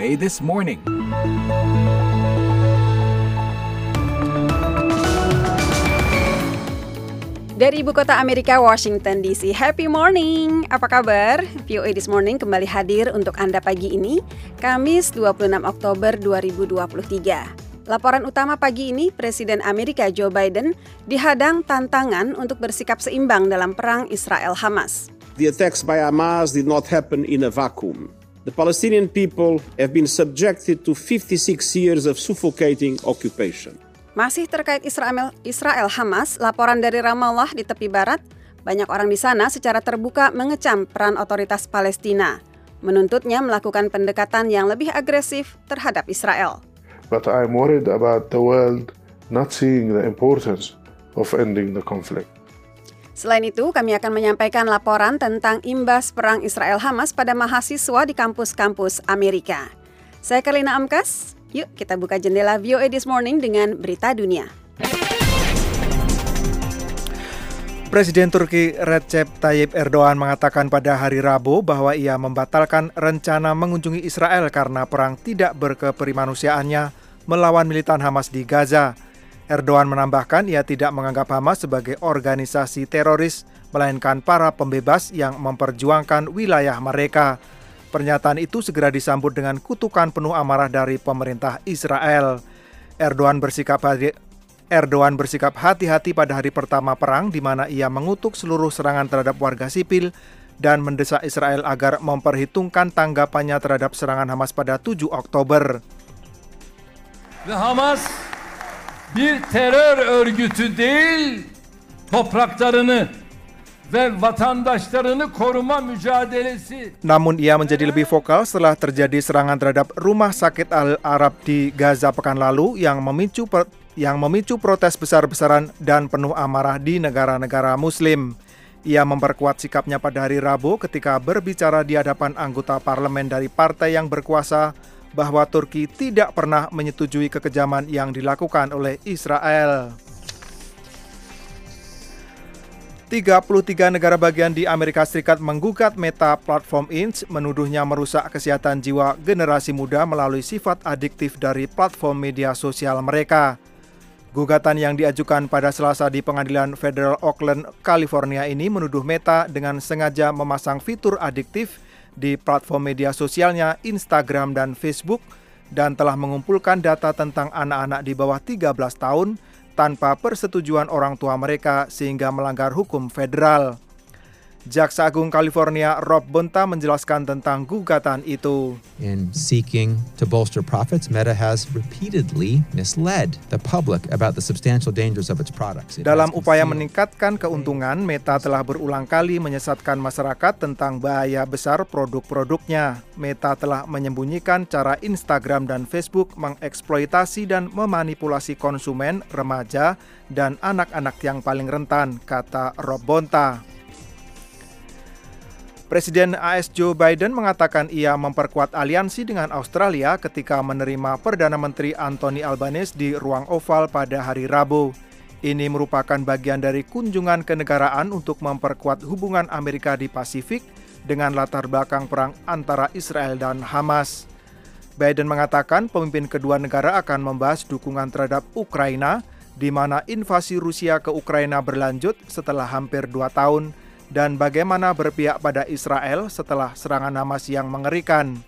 VOA This Morning. Dari ibu kota Amerika, Washington DC. Happy morning. Apa kabar? VOA This Morning kembali hadir untuk Anda pagi ini, Kamis 26 Oktober 2023. Laporan utama pagi ini, Presiden Amerika Joe Biden dihadang tantangan untuk bersikap seimbang dalam perang Israel-Hamas. The attacks by Hamas did not happen in a vacuum. The Palestinian people have been subjected to 56 years of suffocating occupation. Masih terkait Israel, Israel Hamas, laporan dari Ramallah di tepi barat, banyak orang di sana secara terbuka mengecam peran otoritas Palestina, menuntutnya melakukan pendekatan yang lebih agresif terhadap Israel. But I'm worried about the world not seeing the importance of ending the conflict. Selain itu, kami akan menyampaikan laporan tentang imbas perang Israel Hamas pada mahasiswa di kampus-kampus Amerika. Saya Kalina Amkas, Yuk kita buka jendela VOA This Morning dengan berita dunia. Presiden Turki Recep Tayyip Erdogan mengatakan pada hari Rabu bahwa ia membatalkan rencana mengunjungi Israel karena perang tidak berkeperimanusiaannya melawan militan Hamas di Gaza. Erdogan menambahkan ia tidak menganggap Hamas sebagai organisasi teroris, melainkan para pembebas yang memperjuangkan wilayah mereka. Pernyataan itu segera disambut dengan kutukan penuh amarah dari pemerintah Israel. Erdogan bersikap Erdogan bersikap hati-hati pada hari pertama perang di mana ia mengutuk seluruh serangan terhadap warga sipil dan mendesak Israel agar memperhitungkan tanggapannya terhadap serangan Hamas pada 7 Oktober. Ve Hamas bir terör örgütü değil, topraklarını ve vatandaşlarını koruma mücadelesi. Namun ia menjadi lebih vokal setelah terjadi serangan terhadap rumah sakit Al Arab di Gaza pekan lalu yang memicu yang memicu protes besar-besaran dan penuh amarah di negara-negara muslim. Ia memperkuat sikapnya pada hari Rabu ketika berbicara di hadapan anggota parlemen dari partai yang berkuasa bahwa Turki tidak pernah menyetujui kekejaman yang dilakukan oleh Israel. 33 negara bagian di Amerika Serikat menggugat Meta Platform Inc. menuduhnya merusak kesehatan jiwa generasi muda melalui sifat adiktif dari platform media sosial mereka. Gugatan yang diajukan pada Selasa di Pengadilan Federal Oakland, California ini menuduh Meta dengan sengaja memasang fitur adiktif di platform media sosialnya Instagram dan Facebook dan telah mengumpulkan data tentang anak-anak di bawah 13 tahun tanpa persetujuan orang tua mereka sehingga melanggar hukum federal. Jaksa Agung California Rob Bonta menjelaskan tentang gugatan itu. In seeking to bolster profits, Meta has repeatedly misled the public about the substantial dangers of its products. It Dalam upaya meningkatkan keuntungan, Meta telah berulang kali menyesatkan masyarakat tentang bahaya besar produk-produknya. Meta telah menyembunyikan cara Instagram dan Facebook mengeksploitasi dan memanipulasi konsumen, remaja, dan anak-anak yang paling rentan, kata Rob Bonta. Presiden AS Joe Biden mengatakan ia memperkuat aliansi dengan Australia ketika menerima Perdana Menteri Anthony Albanese di ruang oval pada hari Rabu. Ini merupakan bagian dari kunjungan kenegaraan untuk memperkuat hubungan Amerika di Pasifik dengan latar belakang perang antara Israel dan Hamas. Biden mengatakan pemimpin kedua negara akan membahas dukungan terhadap Ukraina, di mana invasi Rusia ke Ukraina berlanjut setelah hampir dua tahun dan bagaimana berpihak pada Israel setelah serangan Hamas yang mengerikan.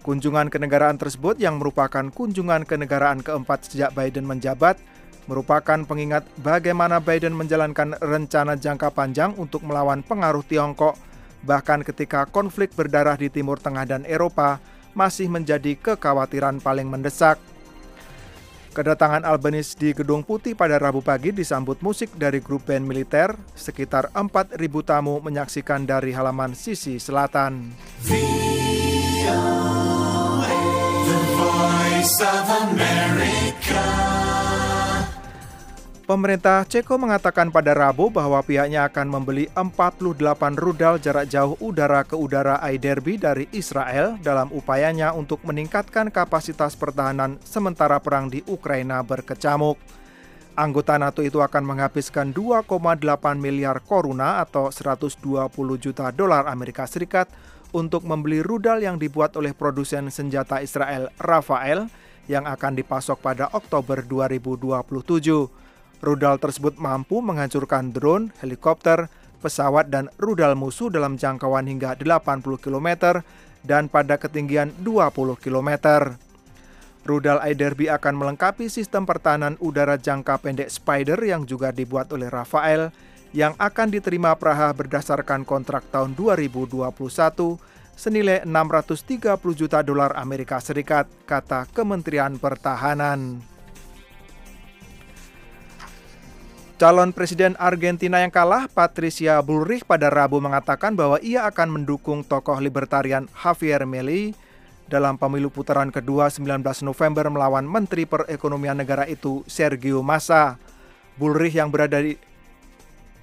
Kunjungan kenegaraan tersebut yang merupakan kunjungan kenegaraan keempat sejak Biden menjabat merupakan pengingat bagaimana Biden menjalankan rencana jangka panjang untuk melawan pengaruh Tiongkok bahkan ketika konflik berdarah di Timur Tengah dan Eropa masih menjadi kekhawatiran paling mendesak. Kedatangan Albanese di Gedung Putih pada Rabu pagi disambut musik dari grup band militer. Sekitar 4.000 tamu menyaksikan dari halaman sisi selatan. Pemerintah Ceko mengatakan pada Rabu bahwa pihaknya akan membeli 48 rudal jarak jauh udara ke udara iDerby dari Israel dalam upayanya untuk meningkatkan kapasitas pertahanan sementara perang di Ukraina berkecamuk. Anggota NATO itu akan menghabiskan 2,8 miliar koruna atau 120 juta dolar Amerika Serikat untuk membeli rudal yang dibuat oleh produsen senjata Israel Rafael yang akan dipasok pada Oktober 2027. Rudal tersebut mampu menghancurkan drone, helikopter, pesawat dan rudal musuh dalam jangkauan hingga 80 km dan pada ketinggian 20 km. Rudal iDerby akan melengkapi sistem pertahanan udara jangka pendek Spider yang juga dibuat oleh Rafael yang akan diterima Praha berdasarkan kontrak tahun 2021 senilai 630 juta dolar Amerika Serikat, kata Kementerian Pertahanan. Calon Presiden Argentina yang kalah, Patricia Bullrich pada Rabu mengatakan bahwa ia akan mendukung tokoh libertarian Javier Milei dalam pemilu putaran kedua 19 November melawan Menteri Perekonomian negara itu Sergio Massa. Bullrich yang berada di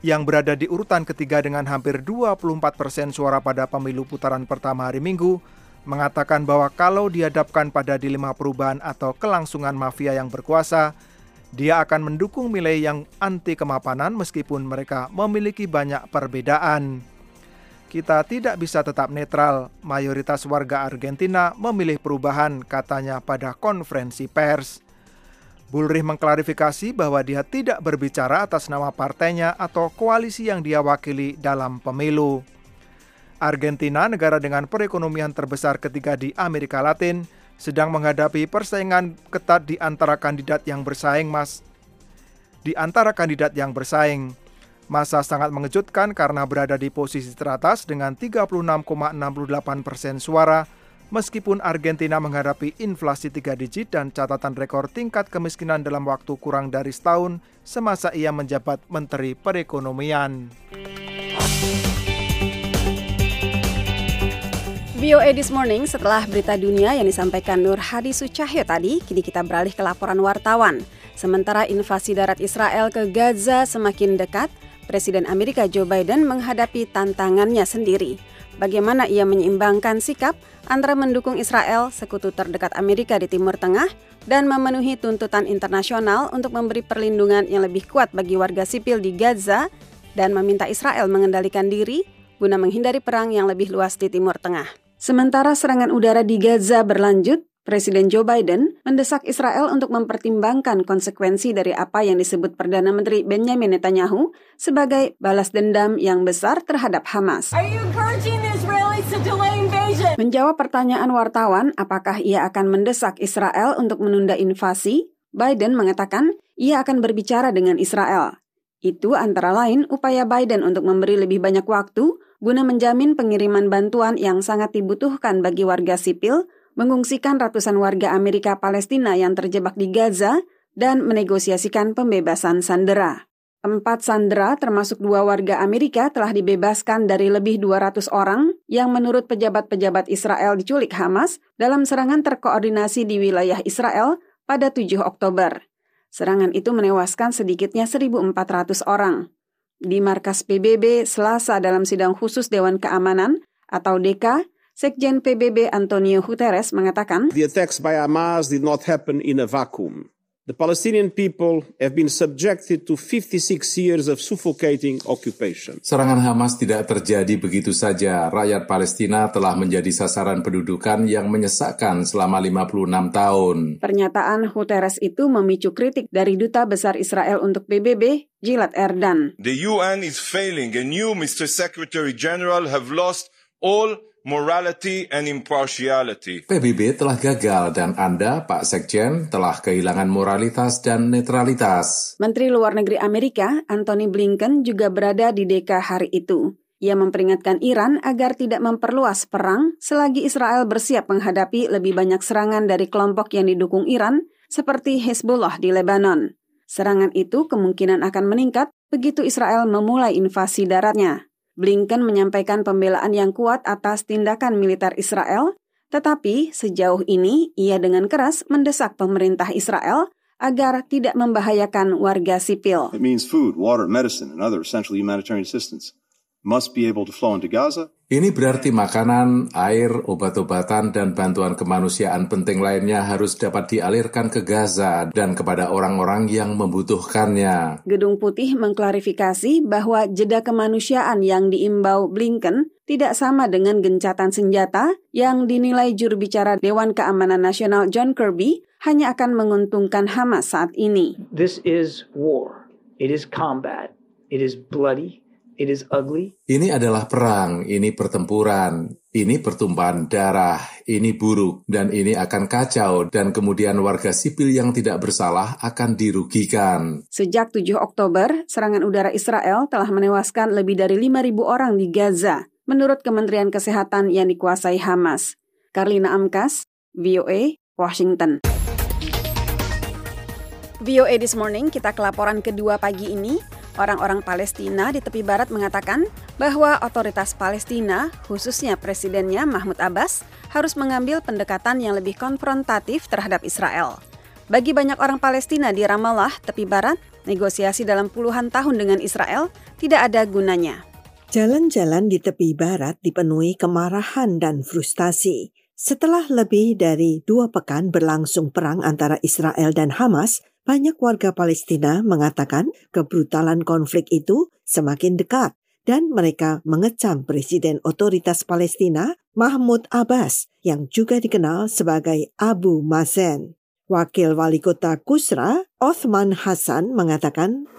yang berada di urutan ketiga dengan hampir 24 persen suara pada pemilu putaran pertama hari Minggu, mengatakan bahwa kalau dihadapkan pada dilema perubahan atau kelangsungan mafia yang berkuasa, dia akan mendukung nilai yang anti kemapanan meskipun mereka memiliki banyak perbedaan. Kita tidak bisa tetap netral, mayoritas warga Argentina memilih perubahan, katanya pada konferensi pers. Bullrich mengklarifikasi bahwa dia tidak berbicara atas nama partainya atau koalisi yang dia wakili dalam pemilu. Argentina, negara dengan perekonomian terbesar ketiga di Amerika Latin, sedang menghadapi persaingan ketat di antara kandidat yang bersaing, Mas. Di antara kandidat yang bersaing, Masa sangat mengejutkan karena berada di posisi teratas dengan 36,68 persen suara Meskipun Argentina menghadapi inflasi tiga digit dan catatan rekor tingkat kemiskinan dalam waktu kurang dari setahun semasa ia menjabat Menteri Perekonomian. VOA This Morning setelah berita dunia yang disampaikan Nur Hadi Sucahyo tadi, kini kita beralih ke laporan wartawan. Sementara invasi darat Israel ke Gaza semakin dekat, Presiden Amerika Joe Biden menghadapi tantangannya sendiri bagaimana ia menyeimbangkan sikap antara mendukung Israel, sekutu terdekat Amerika di Timur Tengah, dan memenuhi tuntutan internasional untuk memberi perlindungan yang lebih kuat bagi warga sipil di Gaza dan meminta Israel mengendalikan diri guna menghindari perang yang lebih luas di Timur Tengah. Sementara serangan udara di Gaza berlanjut, Presiden Joe Biden mendesak Israel untuk mempertimbangkan konsekuensi dari apa yang disebut Perdana Menteri Benjamin Netanyahu sebagai balas dendam yang besar terhadap Hamas. Menjawab pertanyaan wartawan apakah ia akan mendesak Israel untuk menunda invasi, Biden mengatakan ia akan berbicara dengan Israel. Itu antara lain upaya Biden untuk memberi lebih banyak waktu guna menjamin pengiriman bantuan yang sangat dibutuhkan bagi warga sipil mengungsikan ratusan warga Amerika Palestina yang terjebak di Gaza dan menegosiasikan pembebasan sandera. Empat sandera termasuk dua warga Amerika telah dibebaskan dari lebih 200 orang yang menurut pejabat-pejabat Israel diculik Hamas dalam serangan terkoordinasi di wilayah Israel pada 7 Oktober. Serangan itu menewaskan sedikitnya 1.400 orang. Di markas PBB Selasa dalam sidang khusus Dewan Keamanan atau DK, Sekjen PBB Antonio Guterres mengatakan, The attacks by Hamas did not happen in a vacuum. The Palestinian people have been subjected to 56 years of suffocating occupation. Serangan Hamas tidak terjadi begitu saja. Rakyat Palestina telah menjadi sasaran pendudukan yang menyesakkan selama 56 tahun. Pernyataan Guterres itu memicu kritik dari Duta Besar Israel untuk PBB, Gilad Erdan. The UN is failing and you, Mr. Secretary General, have lost all morality and impartiality. PBB telah gagal dan Anda, Pak Sekjen, telah kehilangan moralitas dan netralitas. Menteri Luar Negeri Amerika, Anthony Blinken, juga berada di DK hari itu. Ia memperingatkan Iran agar tidak memperluas perang selagi Israel bersiap menghadapi lebih banyak serangan dari kelompok yang didukung Iran, seperti Hezbollah di Lebanon. Serangan itu kemungkinan akan meningkat begitu Israel memulai invasi daratnya. Blinken menyampaikan pembelaan yang kuat atas tindakan militer Israel, tetapi sejauh ini ia dengan keras mendesak pemerintah Israel agar tidak membahayakan warga sipil. Food, water, medicine, and other Gaza. Ini berarti makanan, air, obat-obatan, dan bantuan kemanusiaan penting lainnya harus dapat dialirkan ke Gaza dan kepada orang-orang yang membutuhkannya. Gedung Putih mengklarifikasi bahwa jeda kemanusiaan yang diimbau Blinken tidak sama dengan gencatan senjata yang dinilai juru bicara Dewan Keamanan Nasional John Kirby hanya akan menguntungkan Hamas saat ini. This is war. It is combat. It is bloody. It is ugly. Ini adalah perang, ini pertempuran, ini pertumpahan darah, ini buruk, dan ini akan kacau, dan kemudian warga sipil yang tidak bersalah akan dirugikan. Sejak 7 Oktober, serangan udara Israel telah menewaskan lebih dari 5.000 orang di Gaza, menurut Kementerian Kesehatan yang dikuasai Hamas. Karlina Amkas, VOA, Washington. VOA This Morning, kita ke laporan kedua pagi ini. Orang-orang Palestina di tepi barat mengatakan bahwa otoritas Palestina, khususnya presidennya Mahmud Abbas, harus mengambil pendekatan yang lebih konfrontatif terhadap Israel. Bagi banyak orang Palestina di Ramallah, tepi barat, negosiasi dalam puluhan tahun dengan Israel tidak ada gunanya. Jalan-jalan di tepi barat dipenuhi kemarahan dan frustasi. Setelah lebih dari dua pekan berlangsung perang antara Israel dan Hamas, banyak warga Palestina mengatakan kebrutalan konflik itu semakin dekat dan mereka mengecam Presiden Otoritas Palestina Mahmud Abbas yang juga dikenal sebagai Abu Mazen. Wakil Wali Kota Kusra, Othman Hassan mengatakan,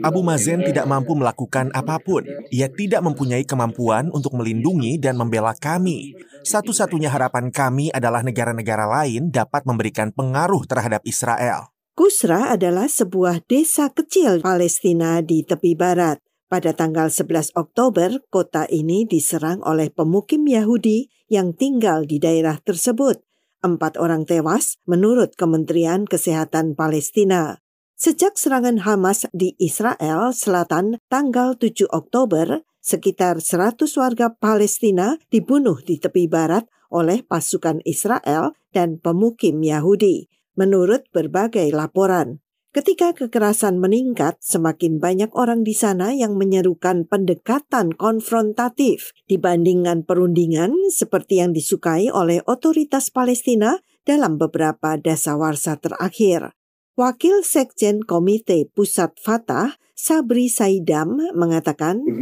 Abu Mazen tidak mampu melakukan apa pun. Ia tidak mempunyai kemampuan untuk melindungi dan membela kami. Satu-satunya harapan kami adalah negara-negara lain dapat memberikan pengaruh terhadap Israel. Kusra adalah sebuah desa kecil Palestina di tepi barat. Pada tanggal 11 Oktober, kota ini diserang oleh pemukim Yahudi yang tinggal di daerah tersebut. Empat orang tewas menurut Kementerian Kesehatan Palestina. Sejak serangan Hamas di Israel Selatan tanggal 7 Oktober, sekitar 100 warga Palestina dibunuh di tepi barat oleh pasukan Israel dan pemukim Yahudi, menurut berbagai laporan. Ketika kekerasan meningkat, semakin banyak orang di sana yang menyerukan pendekatan konfrontatif dibandingkan perundingan seperti yang disukai oleh otoritas Palestina dalam beberapa dasawarsa terakhir. Wakil Sekjen Komite Pusat Fatah, Sabri Saidam mengatakan, uh,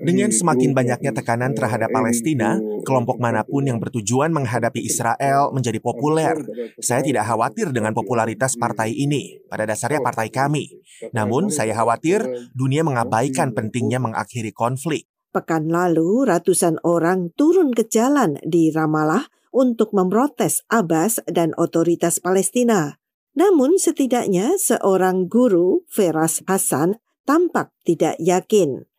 dengan semakin banyaknya tekanan terhadap Palestina, kelompok mana pun yang bertujuan menghadapi Israel menjadi populer. Saya tidak khawatir dengan popularitas partai ini, pada dasarnya partai kami. Namun, saya khawatir dunia mengabaikan pentingnya mengakhiri konflik. Pekan lalu, ratusan orang turun ke jalan di Ramallah untuk memprotes Abbas dan otoritas Palestina. Namun setidaknya seorang guru, Feras Hasan, tampak tidak yakin.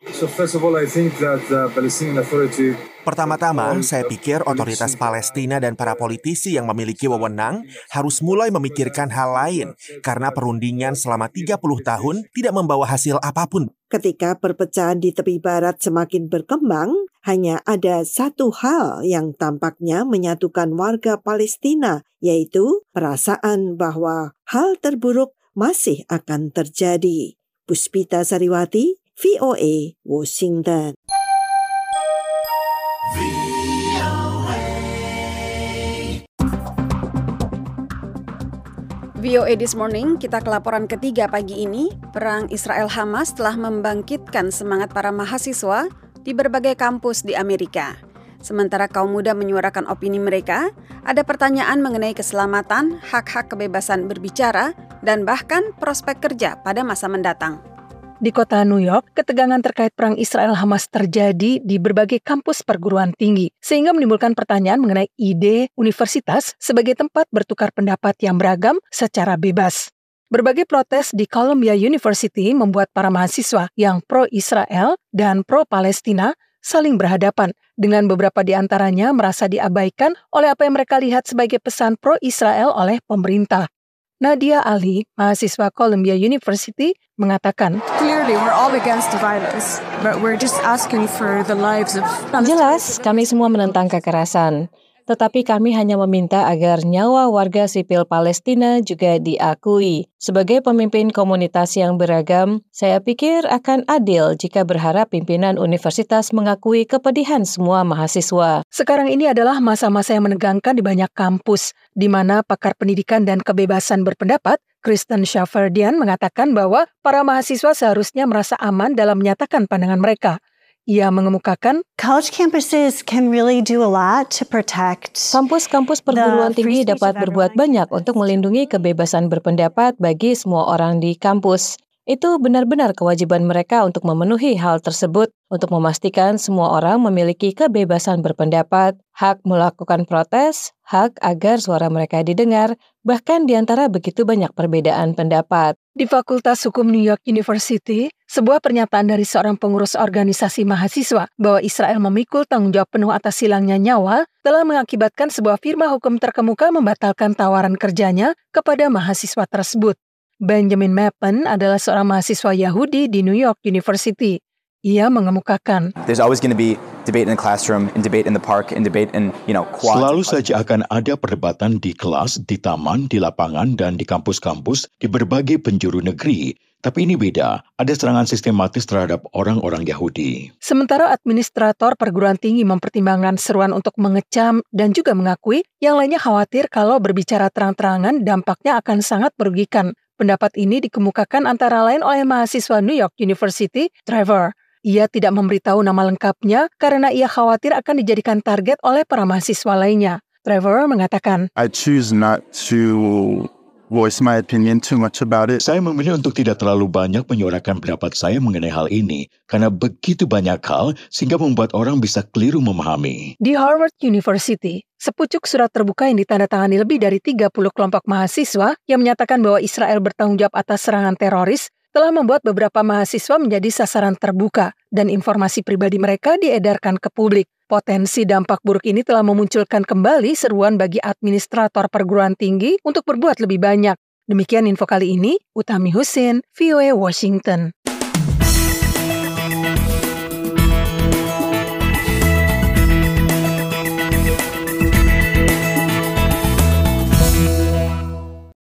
Pertama-tama, saya pikir otoritas Palestina dan para politisi yang memiliki wewenang harus mulai memikirkan hal lain karena perundingan selama 30 tahun tidak membawa hasil apa pun. Ketika perpecahan di tepi barat semakin berkembang, hanya ada satu hal yang tampaknya menyatukan warga Palestina, yaitu perasaan bahwa hal terburuk masih akan terjadi. Puspita Sariwati, VOA, Washington. VOA This Morning, kita ke laporan ketiga pagi ini. Perang Israel-Hamas telah membangkitkan semangat para mahasiswa di berbagai kampus di Amerika. Sementara kaum muda menyuarakan opini mereka, ada pertanyaan mengenai keselamatan, hak-hak kebebasan berbicara, dan bahkan prospek kerja pada masa mendatang. Di kota New York, ketegangan terkait perang Israel-Hamas terjadi di berbagai kampus perguruan tinggi, sehingga menimbulkan pertanyaan mengenai ide universitas sebagai tempat bertukar pendapat yang beragam secara bebas. Berbagai protes di Columbia University membuat para mahasiswa yang pro-Israel dan pro-Palestina saling berhadapan, dengan beberapa di antaranya merasa diabaikan oleh apa yang mereka lihat sebagai pesan pro-Israel oleh pemerintah. Nadia Ali, mahasiswa Columbia University, mengatakan, Jelas, kami semua menentang kekerasan. Tetapi kami hanya meminta agar nyawa warga sipil Palestina juga diakui. Sebagai pemimpin komunitas yang beragam, saya pikir akan adil jika berharap pimpinan universitas mengakui kepedihan semua mahasiswa. Sekarang ini adalah masa-masa yang menegangkan di banyak kampus, di mana pakar pendidikan dan kebebasan berpendapat Kristen Shafferdian mengatakan bahwa para mahasiswa seharusnya merasa aman dalam menyatakan pandangan mereka. Ia mengemukakan, college campuses can really do a lot to protect. Kampus-kampus perguruan tinggi dapat berbuat banyak untuk melindungi kebebasan berpendapat bagi semua orang di kampus. Itu benar-benar kewajiban mereka untuk memenuhi hal tersebut, untuk memastikan semua orang memiliki kebebasan berpendapat, hak melakukan protes, hak agar suara mereka didengar, bahkan di antara begitu banyak perbedaan pendapat. Di Fakultas Hukum New York University, sebuah pernyataan dari seorang pengurus organisasi mahasiswa bahwa Israel memikul tanggung jawab penuh atas hilangnya nyawa telah mengakibatkan sebuah firma hukum terkemuka membatalkan tawaran kerjanya kepada mahasiswa tersebut. Benjamin Mappen adalah seorang mahasiswa Yahudi di New York University. Ia mengemukakan, There's always going to be debate in the classroom, and debate in the park, and debate in, you know, quads. Selalu saja akan ada perdebatan di kelas, di taman, di lapangan, dan di kampus-kampus di berbagai penjuru negeri. Tapi ini beda, ada serangan sistematis terhadap orang-orang Yahudi. Sementara administrator perguruan tinggi mempertimbangkan seruan untuk mengecam dan juga mengakui, yang lainnya khawatir kalau berbicara terang-terangan dampaknya akan sangat merugikan. Pendapat ini dikemukakan antara lain oleh mahasiswa New York University, Trevor. Ia tidak memberitahu nama lengkapnya karena ia khawatir akan dijadikan target oleh para mahasiswa lainnya. Trevor mengatakan, I choose not to voice my opinion too much about it. Saya memilih untuk tidak terlalu banyak menyuarakan pendapat saya mengenai hal ini karena begitu banyak hal sehingga membuat orang bisa keliru memahami. Di Harvard University, sepucuk surat terbuka yang ditandatangani lebih dari 30 kelompok mahasiswa yang menyatakan bahwa Israel bertanggung jawab atas serangan teroris telah membuat beberapa mahasiswa menjadi sasaran terbuka dan informasi pribadi mereka diedarkan ke publik. Potensi dampak buruk ini telah memunculkan kembali seruan bagi administrator perguruan tinggi untuk berbuat lebih banyak. Demikian info kali ini, Utami Husin, VOA Washington.